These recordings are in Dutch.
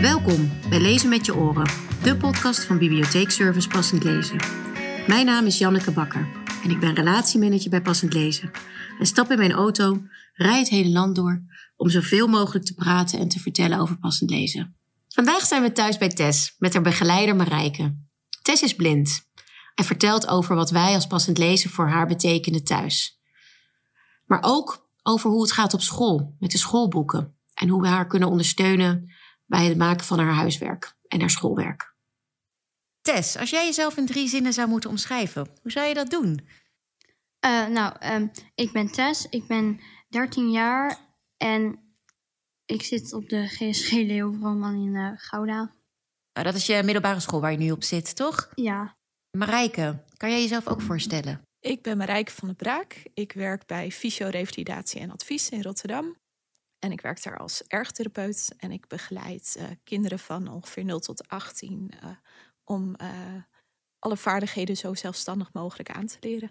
Welkom bij Lezen met je oren, de podcast van Bibliotheekservice Passend Lezen. Mijn naam is Janneke Bakker en ik ben relatiemanager bij Passend Lezen. En stap in mijn auto, rijd het hele land door om zoveel mogelijk te praten en te vertellen over passend lezen. Vandaag zijn we thuis bij Tess met haar begeleider Marijke. Tess is blind en vertelt over wat wij als passend lezen voor haar betekenen thuis. Maar ook over hoe het gaat op school met de schoolboeken en hoe we haar kunnen ondersteunen bij het maken van haar huiswerk en haar schoolwerk. Tess, als jij jezelf in drie zinnen zou moeten omschrijven, hoe zou je dat doen? Uh, nou, um, ik ben Tess, ik ben 13 jaar en ik zit op de GSG Leeuwenroman in uh, Gouda. Uh, dat is je middelbare school waar je nu op zit, toch? Ja. Marijke, kan jij jezelf ook voorstellen? Ik ben Marijke van der Braak. Ik werk bij Fysio-revalidatie en Advies in Rotterdam. En ik werk daar als ergotherapeut en ik begeleid uh, kinderen van ongeveer 0 tot 18 uh, om uh, alle vaardigheden zo zelfstandig mogelijk aan te leren.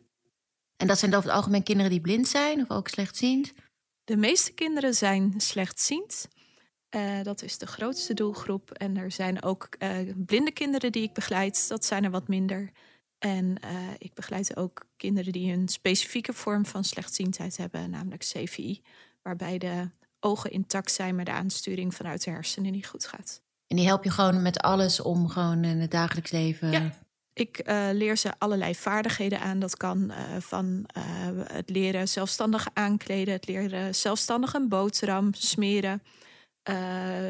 En dat zijn over het algemeen kinderen die blind zijn of ook slechtziend? De meeste kinderen zijn slechtziend. dat is de grootste doelgroep. En er zijn ook blinde kinderen die ik begeleid. Dat zijn er wat minder. En ik begeleid ook kinderen die een specifieke vorm van slechtziendheid hebben, namelijk CVI. Waarbij de ogen intact zijn, maar de aansturing vanuit de hersenen niet goed gaat. En die help je gewoon met alles om gewoon in het dagelijks leven. Ja. Ik uh, leer ze allerlei vaardigheden aan. Dat kan uh, van uh, het leren zelfstandig aankleden, het leren zelfstandig een boterham smeren,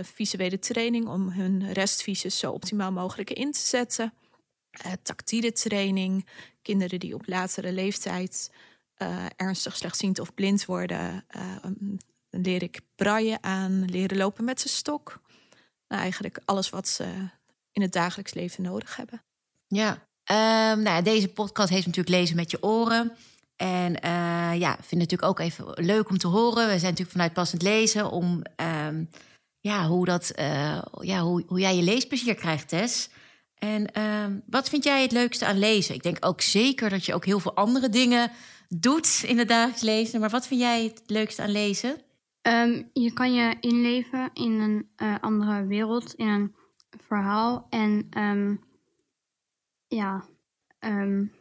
visuele training om hun restvisus zo optimaal mogelijk in te zetten, tactiele training, kinderen die op latere leeftijd ernstig slechtziend of blind worden, leer ik braille aan, leren lopen met zijn stok. Nou, eigenlijk alles wat ze in het dagelijks leven nodig hebben. Ja, um, nou, deze podcast heeft natuurlijk lezen met je oren. En uh, ja, vind het natuurlijk ook even leuk om te horen. We zijn natuurlijk vanuit passend lezen om um, ja, hoe, dat, uh, ja, hoe, hoe jij je leesplezier krijgt, Tess. En um, wat vind jij het leukste aan lezen? Ik denk ook zeker dat je ook heel veel andere dingen doet in het dagelijks leven. Maar wat vind jij het leukste aan lezen? Um, je kan je inleven in een uh, andere wereld, in een verhaal. En um, ja, um,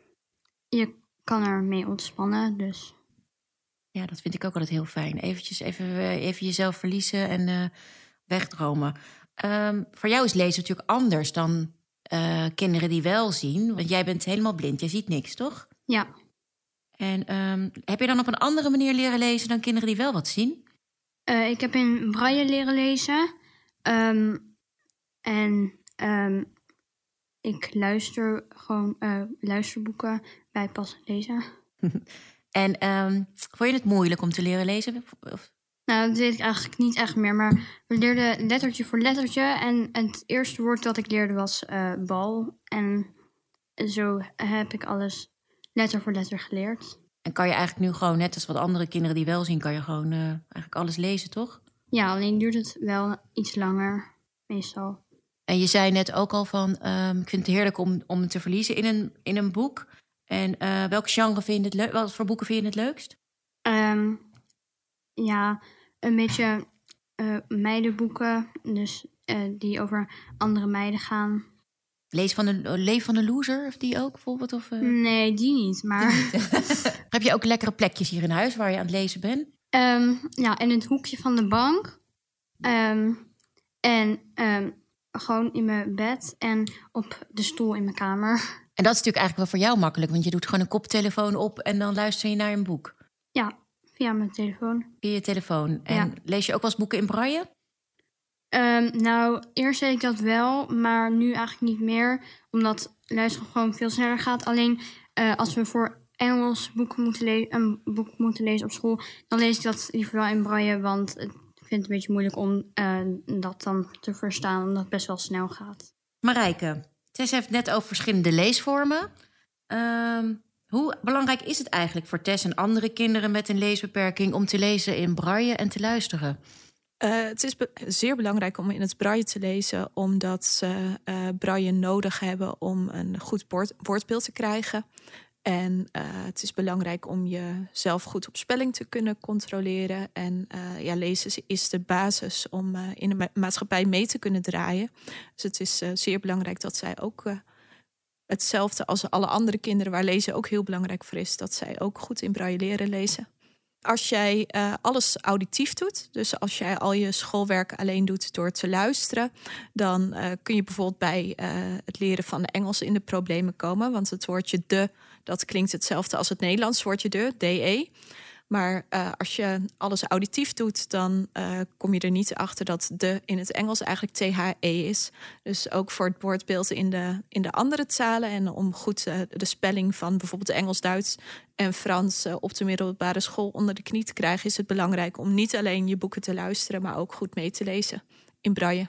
je kan er mee ontspannen. Dus. Ja, dat vind ik ook altijd heel fijn. Eventjes even, uh, even jezelf verliezen en uh, wegdromen. voor jou is lezen natuurlijk anders dan kinderen die wel zien. Want jij bent helemaal blind, jij ziet niks, toch? Ja. En heb je dan op een andere manier leren lezen dan kinderen die wel wat zien? Uh, ik heb in braille leren lezen. Um, en um, ik luister gewoon uh, luisterboeken bij pas lezen. en um, vond je het moeilijk om te leren lezen? Of? Nou, dat weet ik eigenlijk niet echt meer. Maar we leerden lettertje voor lettertje. En het eerste woord dat ik leerde was uh, bal. En zo heb ik alles letter voor letter geleerd. En kan je eigenlijk nu gewoon, net als wat andere kinderen die wel zien, kan je gewoon uh, eigenlijk alles lezen, toch? Ja, alleen duurt het wel iets langer, meestal. En je zei net ook al van, um, ik vind het heerlijk om, om te verliezen in een, in een boek. En uh, welk genre vind je het leuk? Wat voor boeken vind je het leukst? Um, ja, een beetje uh, meidenboeken, dus die over andere meiden gaan. Lees van de Leef van de Loser, of die ook bijvoorbeeld? Of, uh... Nee, die niet. Maar... Die niet. Heb je ook lekkere plekjes hier in huis waar je aan het lezen bent? Um, ja, in het hoekje van de bank. Um, en um, gewoon in mijn bed en op de stoel in mijn kamer. En dat is natuurlijk eigenlijk wel voor jou makkelijk, want je doet gewoon een koptelefoon op en dan luister je naar een boek. Ja, via mijn telefoon. Via je telefoon. En ja. lees je ook wel eens boeken in braille? Um, nou, eerst deed ik dat wel, maar nu eigenlijk niet meer. Omdat luisteren gewoon veel sneller gaat. Alleen uh, als we voor Engels boeken moeten een boek moeten lezen op school, dan lees ik dat liever wel in braille. Want ik vind het een beetje moeilijk om uh, dat dan te verstaan, omdat het best wel snel gaat. Marijke, Tess heeft net over verschillende leesvormen. Um, hoe belangrijk is het eigenlijk voor Tess en andere kinderen met een leesbeperking om te lezen in braille en te luisteren? Uh, het is zeer belangrijk om in het braille te lezen, omdat ze uh, braille nodig hebben om een goed woord woordbeeld te krijgen. En uh, het is belangrijk om jezelf goed op spelling te kunnen controleren. En ja, lezen is de basis om in de ma maatschappij mee te kunnen draaien. Dus het is zeer belangrijk dat zij ook hetzelfde als alle andere kinderen, waar lezen ook heel belangrijk voor is, dat zij ook goed in braille leren lezen. Als jij uh, alles auditief doet, dus als jij al je schoolwerk alleen doet door te luisteren, dan uh, kun je bijvoorbeeld bij uh, het leren van Engels in de problemen komen. Want het woordje de, dat klinkt hetzelfde als het Nederlands woordje de, de. Maar uh, als je alles auditief doet, dan uh, kom je er niet achter dat de in het Engels eigenlijk THE is. Dus ook voor het woordbeeld in de, in de andere talen. En om goed uh, de spelling van bijvoorbeeld Engels, Duits en Frans op de middelbare school onder de knie te krijgen, is het belangrijk om niet alleen je boeken te luisteren, maar ook goed mee te lezen in braille.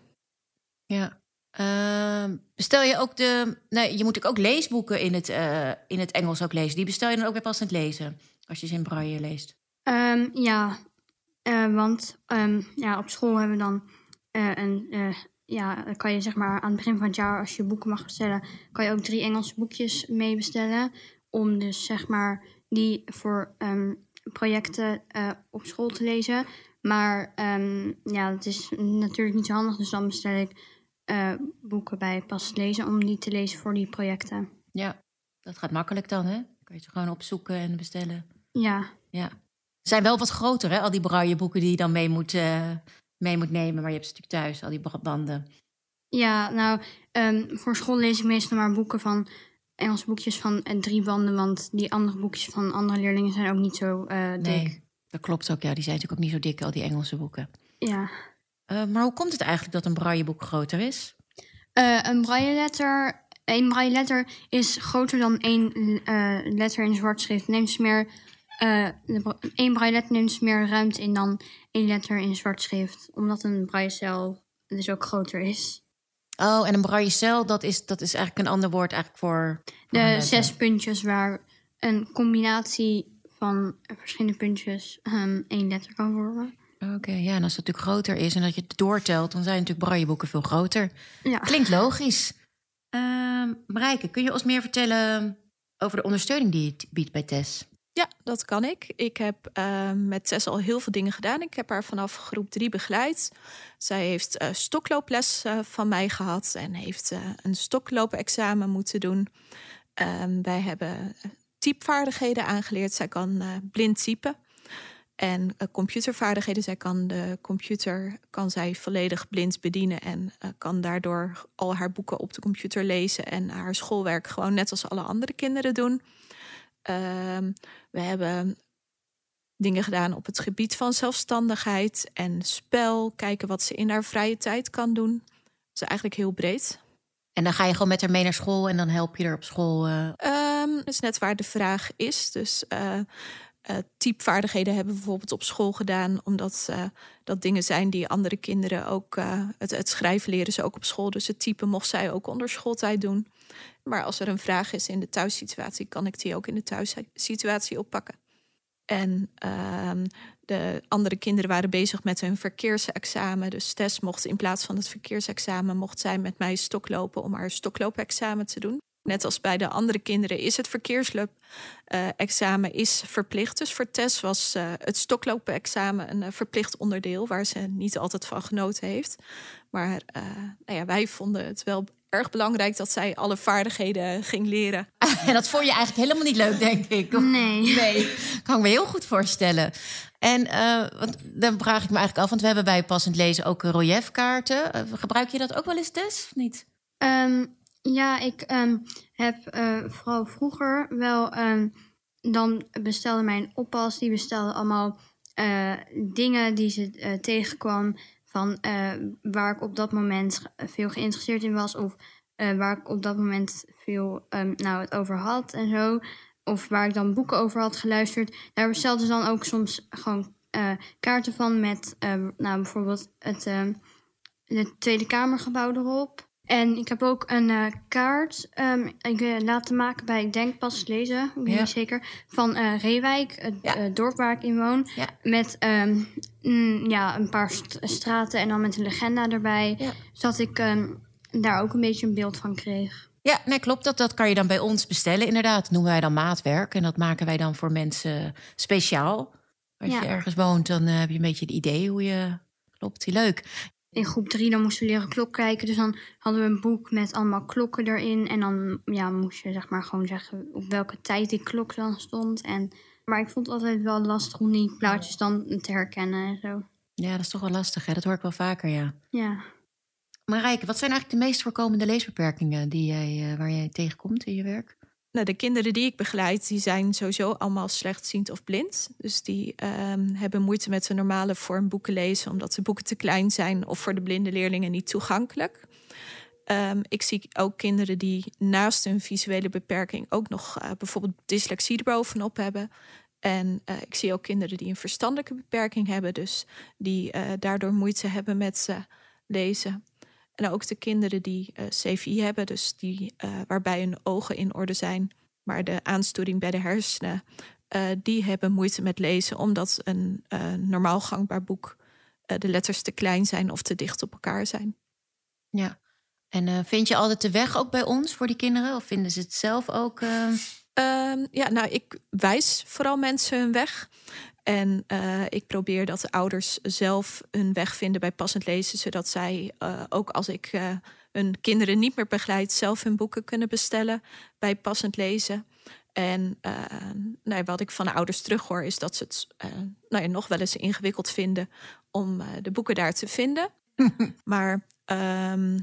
Ja. Uh, bestel je ook de. Nee, je moet ook leesboeken in het, in het Engels ook lezen. Die bestel je dan ook bij passend lezen? Als je ze in braille leest. Um, ja, uh, want um, ja, op school hebben we dan uh, een. Uh, ja, dan kan je zeg maar aan het begin van het jaar, als je boeken mag bestellen, kan je ook drie Engelse boekjes mee bestellen. Om dus zeg maar die voor um, projecten op school te lezen. Maar ja, het is natuurlijk niet zo handig, dus dan bestel ik boeken bij Pas Lezen om die te lezen voor die projecten. Ja, dat gaat makkelijk dan, hè? Kan je ze gewoon opzoeken en bestellen. Ja. ja. Ze zijn wel wat groter, hè? Al die brailleboeken die je dan mee moet, uh, mee moet nemen. Maar je hebt ze natuurlijk thuis, al die banden. Ja, nou, um, voor school lees ik meestal maar boeken van... Engelse boekjes van uh, drie banden. Want die andere boekjes van andere leerlingen zijn ook niet zo uh, dik. Nee, dat klopt ook. Ja, die zijn natuurlijk ook niet zo dik, al die Engelse boeken. Ja. maar hoe komt het eigenlijk dat een brailleboek groter is? een brailleletter een braille letter is groter dan één letter in zwart schrift. Neemt dus meer, uh, één braille letter neemt dus meer ruimte in dan één letter in zwart schrift. Omdat een braille cel dus ook groter is. Oh, en een braille cel, dat is, dat is eigenlijk een ander woord eigenlijk voor... De zes puntjes waar een combinatie van verschillende puntjes um, één letter kan vormen. Oké, ja, en als dat natuurlijk groter is en dat je het doortelt, dan zijn natuurlijk brailleboeken veel groter. Ja. Klinkt logisch. Marijke, kun je ons meer vertellen over de ondersteuning die je biedt bij Tess? Ja, dat kan ik. Ik heb uh, met Tess al heel veel dingen gedaan. Ik heb haar vanaf groep 3 begeleid. Zij heeft uh, stoklooples uh, van mij gehad en heeft uh, een stokloopexamen moeten doen. Ehm, wij hebben typvaardigheden aangeleerd. Zij kan blind typen. En computervaardigheden, zij kan de computer kan zij volledig blind bedienen en kan daardoor al haar boeken op de computer lezen en haar schoolwerk gewoon net als alle andere kinderen doen. Uh, we hebben dingen gedaan op het gebied van zelfstandigheid en spel, kijken wat ze in haar vrije tijd kan doen. Dat is eigenlijk heel breed. En dan ga je gewoon met haar mee naar school en dan help je er op school. Uh... Um, dat is net waar de vraag is. Dus uh, uh, typvaardigheden hebben bijvoorbeeld op school gedaan, omdat uh, dat dingen zijn die andere kinderen ook. Uh, het, het, schrijven leren ze ook op school, dus het typen mocht zij ook onder schooltijd doen. Maar als er een vraag is in de thuissituatie, kan ik die ook in de thuissituatie oppakken. En ehm, de andere kinderen waren bezig met hun verkeersexamen. Dus Tess mocht in plaats van het verkeersexamen, mocht zij met mij stoklopen om haar stokloopexamen te doen. Net als bij de andere kinderen is het verkeerslub-examen uh, is verplicht. Dus voor Tess was uh, het stoklopen-examen een uh, verplicht onderdeel... waar ze niet altijd van genoten heeft. Maar nou ja, wij vonden het wel erg belangrijk dat zij alle vaardigheden ging leren. En dat vond je eigenlijk helemaal niet leuk, denk ik. Nee. Nee, kan ik me heel goed voorstellen. En want dan vraag ik me eigenlijk af, want we hebben bij Passend Lezen ook reliefkaarten. gebruik je dat ook wel eens, Tess, of niet? Um, ja, ik um, heb uh, vooral vroeger wel. Um, dan bestelde mijn oppas, die bestelde allemaal uh, dingen die ze uh, tegenkwam. Van waar ik op dat moment veel geïnteresseerd in was. Of waar ik op dat moment veel nou, het over had en zo. Of waar ik dan boeken over had geluisterd. Daar bestelde ze dan ook soms gewoon kaarten van met nou, bijvoorbeeld het, het Tweede Kamergebouw erop. En ik heb ook een uh, kaart um, ik, uh, laten maken bij, ik denk pas lezen, ik ja. niet zeker, van uh, Reewijk, het ja. dorp waar ik in woon. Ja. Met um, mm, ja, een paar st straten en dan met een legenda erbij. Zodat ik um, daar ook een beetje een beeld van kreeg. Ja, nee, klopt. Dat, dat kan je dan bij ons bestellen, inderdaad. Dat noemen wij dan maatwerk. En dat maken wij dan voor mensen speciaal. Als je ergens woont, dan eh, heb je een beetje het idee hoe je... Klopt, leuk. In groep drie dan moesten we leren klok kijken. Dus dan hadden we een boek met allemaal klokken erin. En dan ja, moest je zeg maar gewoon zeggen op welke tijd die klok dan stond. En, maar ik vond het altijd wel lastig om die plaatjes dan te herkennen en zo. Ja, dat is toch wel lastig, hè? Dat hoor ik wel vaker, ja. Ja. Marijke, wat zijn eigenlijk de meest voorkomende leesbeperkingen die jij, eh, waar jij tegenkomt in je werk? Nou, de kinderen die ik begeleid, die zijn sowieso allemaal slechtziend of blind. Dus die ehm, hebben moeite met de normale vorm boeken lezen, omdat de boeken te klein zijn of voor de blinde leerlingen niet toegankelijk. Ehm, ik zie ook kinderen die naast hun visuele beperking ook nog eh, bijvoorbeeld dyslexie erbovenop hebben. En eh, ik zie ook kinderen die een verstandelijke beperking hebben, dus die eh, daardoor moeite hebben met lezen. En ook de kinderen die eh, CVI hebben, dus die, eh, waarbij hun ogen in orde zijn, maar de aansturing bij de hersenen, eh, die hebben moeite met lezen, omdat een normaal gangbaar boek de letters te klein zijn of te dicht op elkaar zijn. Ja. En vind je altijd de weg ook bij ons voor die kinderen? Of vinden ze het zelf ook? eh, Ehm, ja, nou, ik wijs vooral mensen hun weg. En eh, ik probeer dat de ouders zelf hun weg vinden bij passend lezen, zodat zij eh, ook als ik eh, hun kinderen niet meer begeleid, zelf hun boeken kunnen bestellen bij passend lezen. En nou, wat ik van de ouders terughoor, is dat ze het nou ja, nog wel eens ingewikkeld vinden om de boeken daar te vinden. maar ehm,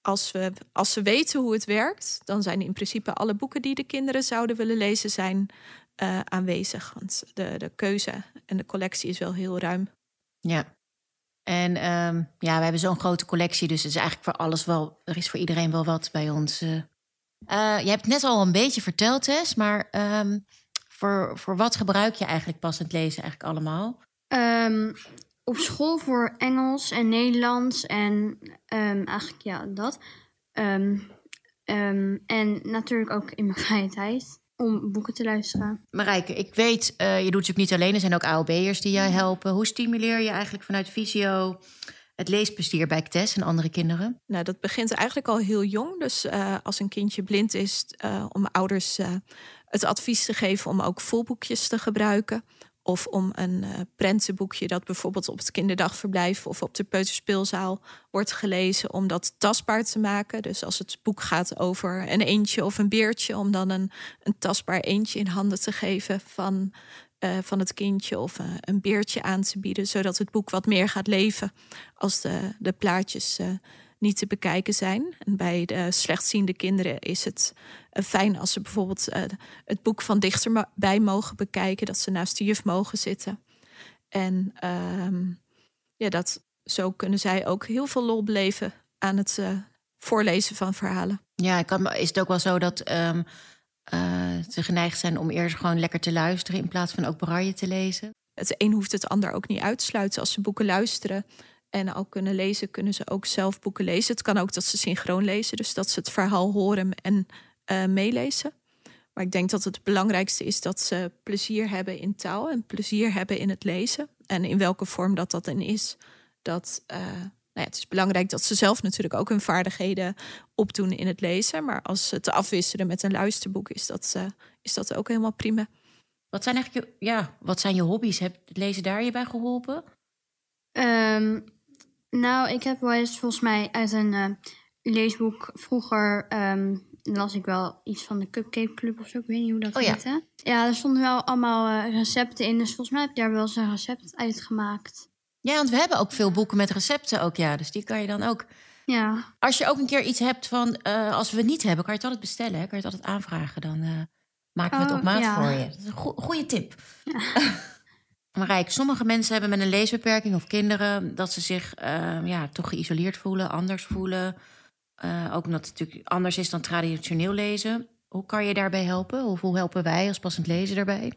als, we, als ze weten hoe het werkt, dan zijn in principe alle boeken die de kinderen zouden willen lezen, zijn eh, aanwezig. Want de, de keuze en de collectie is wel heel ruim. Ja. En ehm, ja, we hebben zo'n grote collectie, dus het is eigenlijk voor alles wel. Er is voor iedereen wel wat bij ons. eh. Eh, je hebt net al een beetje verteld, Tess, maar ehm, voor, voor wat gebruik je eigenlijk passend lezen eigenlijk allemaal? Ehm, op school voor Engels en Nederlands en ehm, eigenlijk ja, dat. Ehm, ehm, en natuurlijk ook in mijn vrije tijd om boeken te luisteren. Marijke, ik weet, eh, je doet natuurlijk niet alleen, er zijn ook AOB'ers die jij helpen. Hoe stimuleer je eigenlijk vanuit Visio het leesplezier bij Tess en andere kinderen? Nou, dat begint eigenlijk al heel jong. Dus eh, als een kindje blind is, eh, om ouders eh, het advies te geven om ook volboekjes te gebruiken. Of om een eh, prentenboekje dat bijvoorbeeld op het kinderdagverblijf of op de peuterspeelzaal wordt gelezen, om dat tastbaar te maken. Dus als het boek gaat over een eendje of een beertje, om dan een, een tastbaar eendje in handen te geven van, eh, van het kindje of eh, een beertje aan te bieden, zodat het boek wat meer gaat leven als de, de plaatjes niet te bekijken zijn. En bij de slechtziende kinderen is het eh, fijn als ze bijvoorbeeld eh, het boek van dichterbij mogen bekijken, dat ze naast de juf mogen zitten. En ehm, ja, dat, zo kunnen zij ook heel veel lol beleven aan het eh, voorlezen van verhalen. Ja, ik kan, is het ook wel zo dat ehm, eh, ze geneigd zijn om eerst gewoon lekker te luisteren in plaats van ook braille te lezen? Het een hoeft het ander ook niet uit te sluiten. Als ze boeken luisteren en ook kunnen lezen, kunnen ze ook zelf boeken lezen. Het kan ook dat ze synchroon lezen, dus dat ze het verhaal horen en eh, meelezen. Maar ik denk dat het belangrijkste is dat ze plezier hebben in taal en plezier hebben in het lezen. En in welke vorm dat dat dan is. Dat, eh, nou ja, het is belangrijk dat ze zelf natuurlijk ook hun vaardigheden opdoen in het lezen. Maar als ze te afwisselen met een luisterboek, is dat, eh, is dat ook helemaal prima. Wat zijn eigenlijk je, ja, wat zijn je hobby's? Heb het lezen daar je bij geholpen? Ehm, nou, ik heb wel eens volgens mij uit een eh, leesboek vroeger ehm, las ik wel iets van de Cupcake Club of zo. Ik weet niet hoe dat Oh ja. heette. Ja, er stonden wel allemaal eh, recepten in. Dus volgens mij heb ik daar wel eens een recept uitgemaakt. Ja, want we hebben ook veel boeken met recepten ook, ja. Dus die kan je dan ook... Ja, Als je ook een keer iets hebt van, eh, als we het niet hebben, kan je het altijd bestellen. Hè? Kan je het altijd aanvragen. Dan eh, maken we het Oh, op maat ja. voor je. Dat is een goe- goede tip. Marijk, sommige mensen hebben met een leesbeperking of kinderen dat ze zich eh, ja, toch geïsoleerd voelen, anders voelen. Eh, ook omdat het natuurlijk anders is dan traditioneel lezen. Hoe kan je daarbij helpen? Of hoe helpen wij als passend lezen daarbij?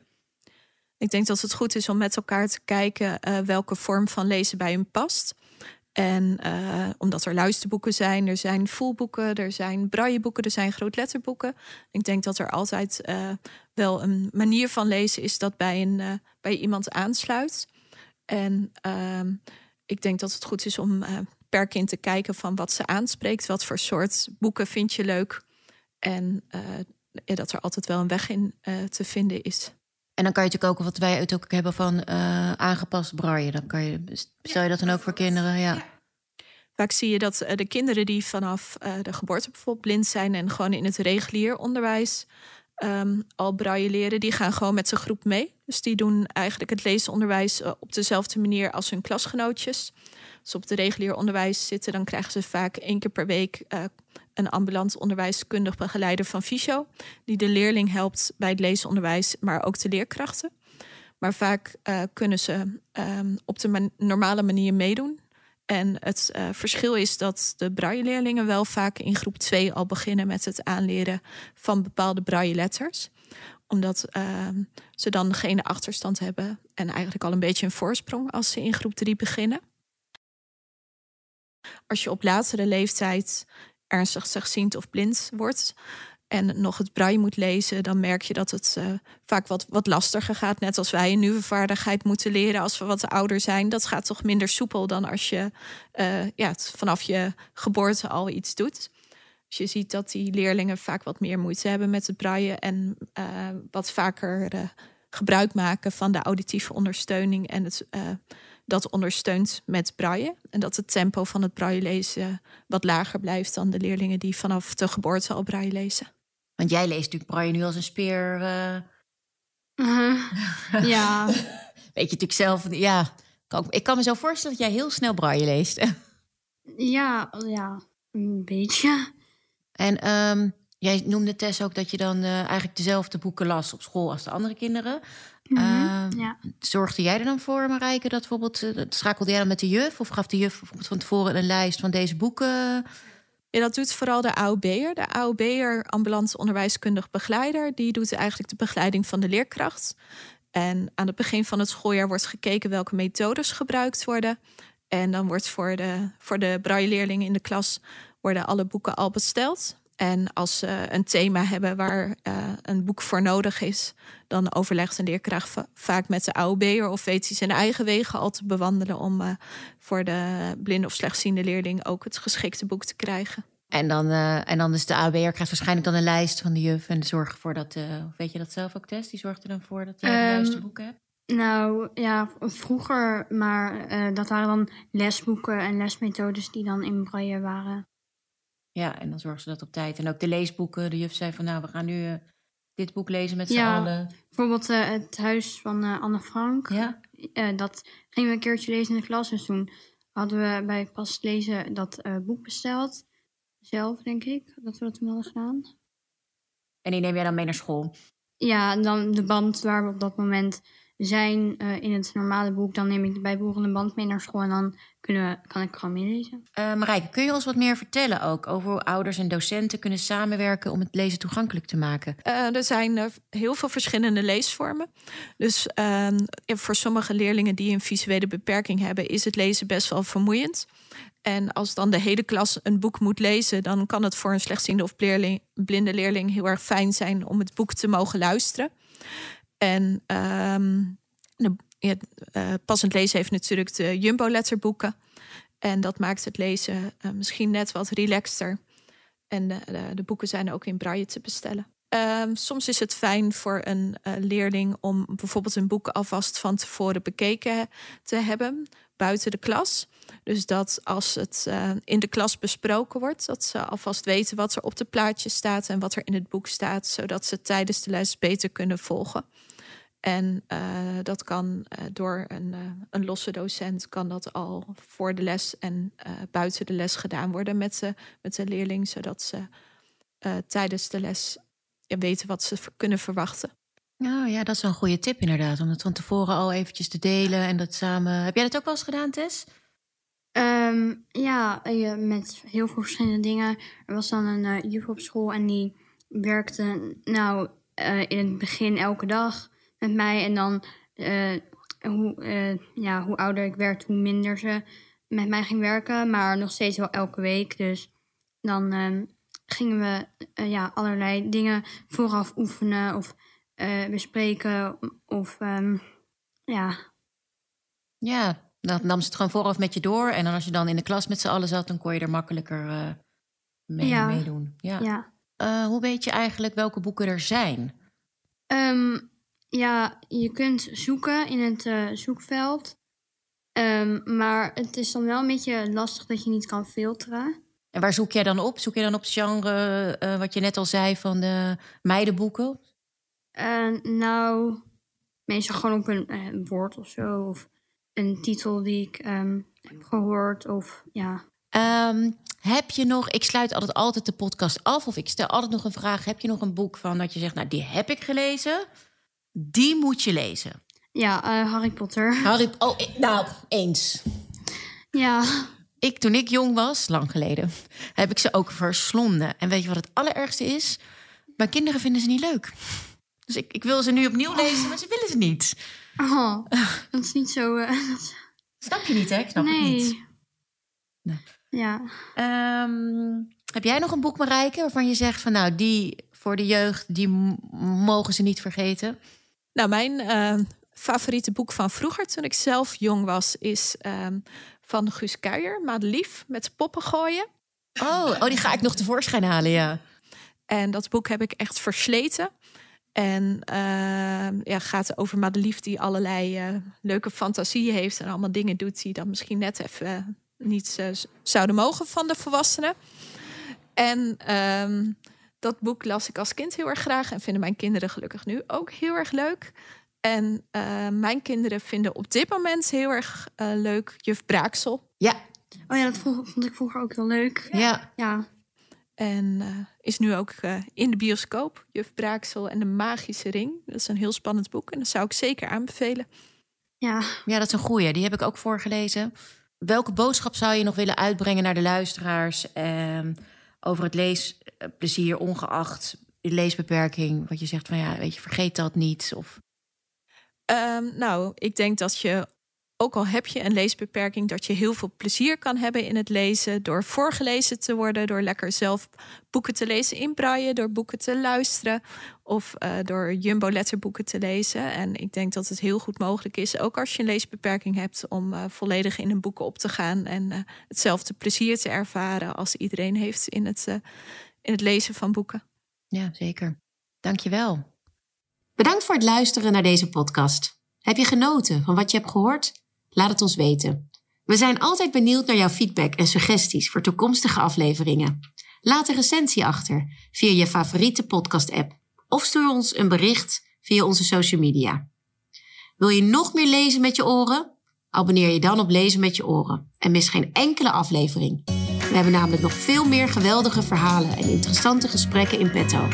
Ik denk dat het goed is om met elkaar te kijken eh, welke vorm van lezen bij hun past. En eh, omdat er luisterboeken zijn, er zijn voelboeken, er zijn brailleboeken, er zijn grootletterboeken. Ik denk dat er altijd eh, wel een manier van lezen is dat bij, een, eh, bij iemand aansluit. En ehm, ik denk dat het goed is om per kind te kijken van wat ze aanspreekt. Wat voor soort boeken vind je leuk? En dat er altijd wel een weg in te vinden is. En dan kan je natuurlijk ook, wat wij het ook hebben van uh, aangepast braille. Dan kan je, stel je dat dan ook voor kinderen? Ja. Vaak zie je dat de kinderen die vanaf de geboorte bijvoorbeeld blind zijn en gewoon in het regulier onderwijs um, al braille leren, die gaan gewoon met zijn groep mee. Dus die doen eigenlijk het leesonderwijs op dezelfde manier als hun klasgenootjes. Als ze op het regulier onderwijs zitten, dan krijgen ze vaak één keer per week uh, een ambulant onderwijskundig begeleider van Fysio, die de leerling helpt bij het leesonderwijs, maar ook de leerkrachten. Maar vaak uh, kunnen ze um, op de normale manier meedoen. En het uh, verschil is dat de braille-leerlingen wel vaak in groep 2 al beginnen met het aanleren van bepaalde braille-letters omdat uh, ze dan geen achterstand hebben en eigenlijk al een beetje een voorsprong als ze in groep 3 beginnen. Als je op latere leeftijd ernstig slechtziend of blind wordt en nog het braille moet lezen, dan merk je dat het uh, vaak wat, wat lastiger gaat. Net als wij een nieuwe vaardigheid moeten leren als we wat ouder zijn. Dat gaat toch minder soepel dan als je uh, ja, vanaf je geboorte al iets doet. Dus je ziet dat die leerlingen vaak wat meer moeite hebben met het braille en uh, wat vaker gebruik maken van de auditieve ondersteuning en het dat ondersteunt met braille. En dat het tempo van het braille lezen wat lager blijft dan de leerlingen die vanaf de geboorte al braille lezen. Want jij leest natuurlijk braille nu als een speer. Uh... ja. Weet je natuurlijk zelf, ja. Ik kan me zo voorstellen dat jij heel snel braille leest. ja, ja, een beetje. En um, jij noemde Tess ook dat je dan uh, eigenlijk dezelfde boeken las op school als de andere kinderen. Mm -hmm, uh, ja. Zorgde jij er dan voor, Marijke, dat bijvoorbeeld uh, schakelde jij dan met de juf of gaf de juf bijvoorbeeld van tevoren een lijst van deze boeken? Ja, dat doet vooral de AOB'er. De AOB'er, ambulante onderwijskundig begeleider, die doet eigenlijk de begeleiding van de leerkracht. En aan het begin van het schooljaar wordt gekeken welke methodes gebruikt worden. En dan wordt voor de, voor de braille-leerlingen in de klas worden alle boeken al besteld. En als ze een thema hebben waar uh, een boek voor nodig is, dan overlegt een leerkracht vaak met de AOB'er of weet hij zijn eigen wegen al te bewandelen om uh, voor de blinde of slechtziende leerling ook het geschikte boek te krijgen. En dan, uh, en dan is de AOB'er krijgt waarschijnlijk dan een lijst van de juf en zorgt ervoor dat, weet je dat zelf ook, Tess? Die zorgt er dan voor dat je um, de juiste boeken hebt? Nou ja, vroeger, maar dat waren dan lesboeken en lesmethodes die dan in braille waren. Ja, en dan zorgen ze dat op tijd. En ook de leesboeken. De juf zei van nou, we gaan nu uh, dit boek lezen met z'n ja, allen. Bijvoorbeeld uh, het huis van uh, Anne Frank. Ja. dat gingen we een keertje lezen in de klas. Dus toen hadden we bij pas lezen dat boek besteld. Zelf, denk ik, dat we dat toen hadden gedaan. En die neem jij dan mee naar school? Ja, en dan de band waar we op dat moment zijn uh, in het normale boek, dan neem ik de bijbehorende band mee naar school en dan kunnen we, kan ik gewoon meelezen. Uh, Marijke, kun je ons wat meer vertellen ook over hoe ouders en docenten kunnen samenwerken om het lezen toegankelijk te maken? Uh, er zijn heel veel verschillende leesvormen. Dus ehm, voor sommige leerlingen die een visuele beperking hebben, is het lezen best wel vermoeiend. En als dan de hele klas een boek moet lezen, dan kan het voor een slechtziende of blinde leerling heel erg fijn zijn om het boek te mogen luisteren. En um, ja, uh, passend lezen heeft natuurlijk de Jumbo-letterboeken. En dat maakt het lezen uh, misschien net wat relaxter. En de, boeken zijn ook in braille te bestellen. Um, soms is het fijn voor een uh, leerling om bijvoorbeeld een boek alvast van tevoren bekeken te hebben buiten de klas. Dus dat als het uh, in de klas besproken wordt, dat ze alvast weten wat er op de plaatje staat en wat er in het boek staat, zodat ze tijdens de les beter kunnen volgen. En uh, dat kan uh, door een, een, losse docent, kan dat al voor de les en buiten de les gedaan worden met met de leerling, zodat ze tijdens de les weten wat ze kunnen verwachten. Nou ja, dat is wel een goede tip inderdaad, om het van tevoren al eventjes te delen en dat samen. Heb jij dat ook wel eens gedaan, Tess? Um, ja, met heel veel verschillende dingen. Er was dan een juf op school en die werkte nou in het begin elke dag met mij. En dan, uh, hoe, uh, ja, hoe ouder ik werd, hoe minder ze met mij ging werken. Maar nog steeds wel elke week. Dus dan uh, gingen we ja, allerlei dingen vooraf oefenen of bespreken. Of um, ja. Ja, dan nam ze het gewoon vooraf met je door. En dan als je dan in de klas met z'n allen zat, dan kon je er makkelijker mee, ja. meedoen. Ja. ja. eh, hoe weet je eigenlijk welke boeken er zijn? Ehm, ja, je kunt zoeken in het eh, zoekveld. Ehm, maar het is dan wel een beetje lastig dat je niet kan filteren. En waar zoek jij dan op? Zoek je dan op het genre, eh, wat je net al zei, van de meidenboeken? Eh, nou, meestal gewoon op een eh, woord of zo. Of een titel die ik ehm, heb gehoord. Of ja. Ehm, heb je nog, ik sluit altijd, altijd de podcast af, of ik stel altijd nog een vraag. Heb je nog een boek van dat je zegt, nou, die heb ik gelezen, die moet je lezen? Ja, eh, Harry Potter. Harry, oh, ik- nou, eens. Ja. Ik, toen ik jong was, lang geleden, heb ik ze ook verslonden. En weet je wat het allerergste is? Mijn kinderen vinden ze niet leuk. Dus ik, ik wil ze nu opnieuw lezen, maar ze willen ze niet. Oh, dat is niet zo... eh, Snap je niet, hè? Ik snap nee. het niet. Nee. Ja. Ehm, heb jij nog een boek, Marijke, waarvan je zegt van nou, die voor de jeugd, die mogen ze niet vergeten? Nou, mijn eh, favoriete boek van vroeger, toen ik zelf jong was, is ehm, van Guus Kuijer, Madelief, met poppen gooien. Oh, oh, die ga ik nog tevoorschijn halen, ja. En dat boek heb ik echt versleten. En ehm, ja, gaat over Madelief die allerlei eh, leuke fantasieën heeft en allemaal dingen doet die dan misschien net even niet zouden mogen van de volwassenen. En ehm, dat boek las ik als kind heel erg graag en vinden mijn kinderen gelukkig nu ook heel erg leuk. En eh, mijn kinderen vinden op dit moment heel erg eh, leuk Juf Braaksel. Ja, Oh ja, dat vond, vond ik vroeger ook heel leuk. ja. Ja. En eh, is nu ook eh, in de bioscoop. Juf Braaksel en de Magische Ring. Dat is een heel spannend boek en dat zou ik zeker aanbevelen. Ja. ja, dat is een goeie. Die heb ik ook voorgelezen. Welke boodschap zou je nog willen uitbrengen naar de luisteraars ehm, over het leesplezier, ongeacht de leesbeperking? Wat je zegt van ja, weet je, vergeet dat niet. Of Ehm, nou, ik denk dat je, ook al heb je een leesbeperking, dat je heel veel plezier kan hebben in het lezen. Door voorgelezen te worden, door lekker zelf boeken te lezen in braille, door boeken te luisteren of eh, door jumbo letterboeken te lezen. En ik denk dat het heel goed mogelijk is, ook als je een leesbeperking hebt, om eh, volledig in een boeken op te gaan en eh, hetzelfde plezier te ervaren als iedereen heeft in het, eh, in het lezen van boeken. ja, zeker. Dankjewel. Bedankt voor het luisteren naar deze podcast. Heb je genoten van wat je hebt gehoord? Laat het ons weten. We zijn altijd benieuwd naar jouw feedback en suggesties voor toekomstige afleveringen. Laat een recensie achter via je favoriete podcast-app of stuur ons een bericht via onze social media. Wil je nog meer lezen met je oren? Abonneer je dan op Lezen met je oren en mis geen enkele aflevering. We hebben namelijk nog veel meer geweldige verhalen en interessante gesprekken in petto.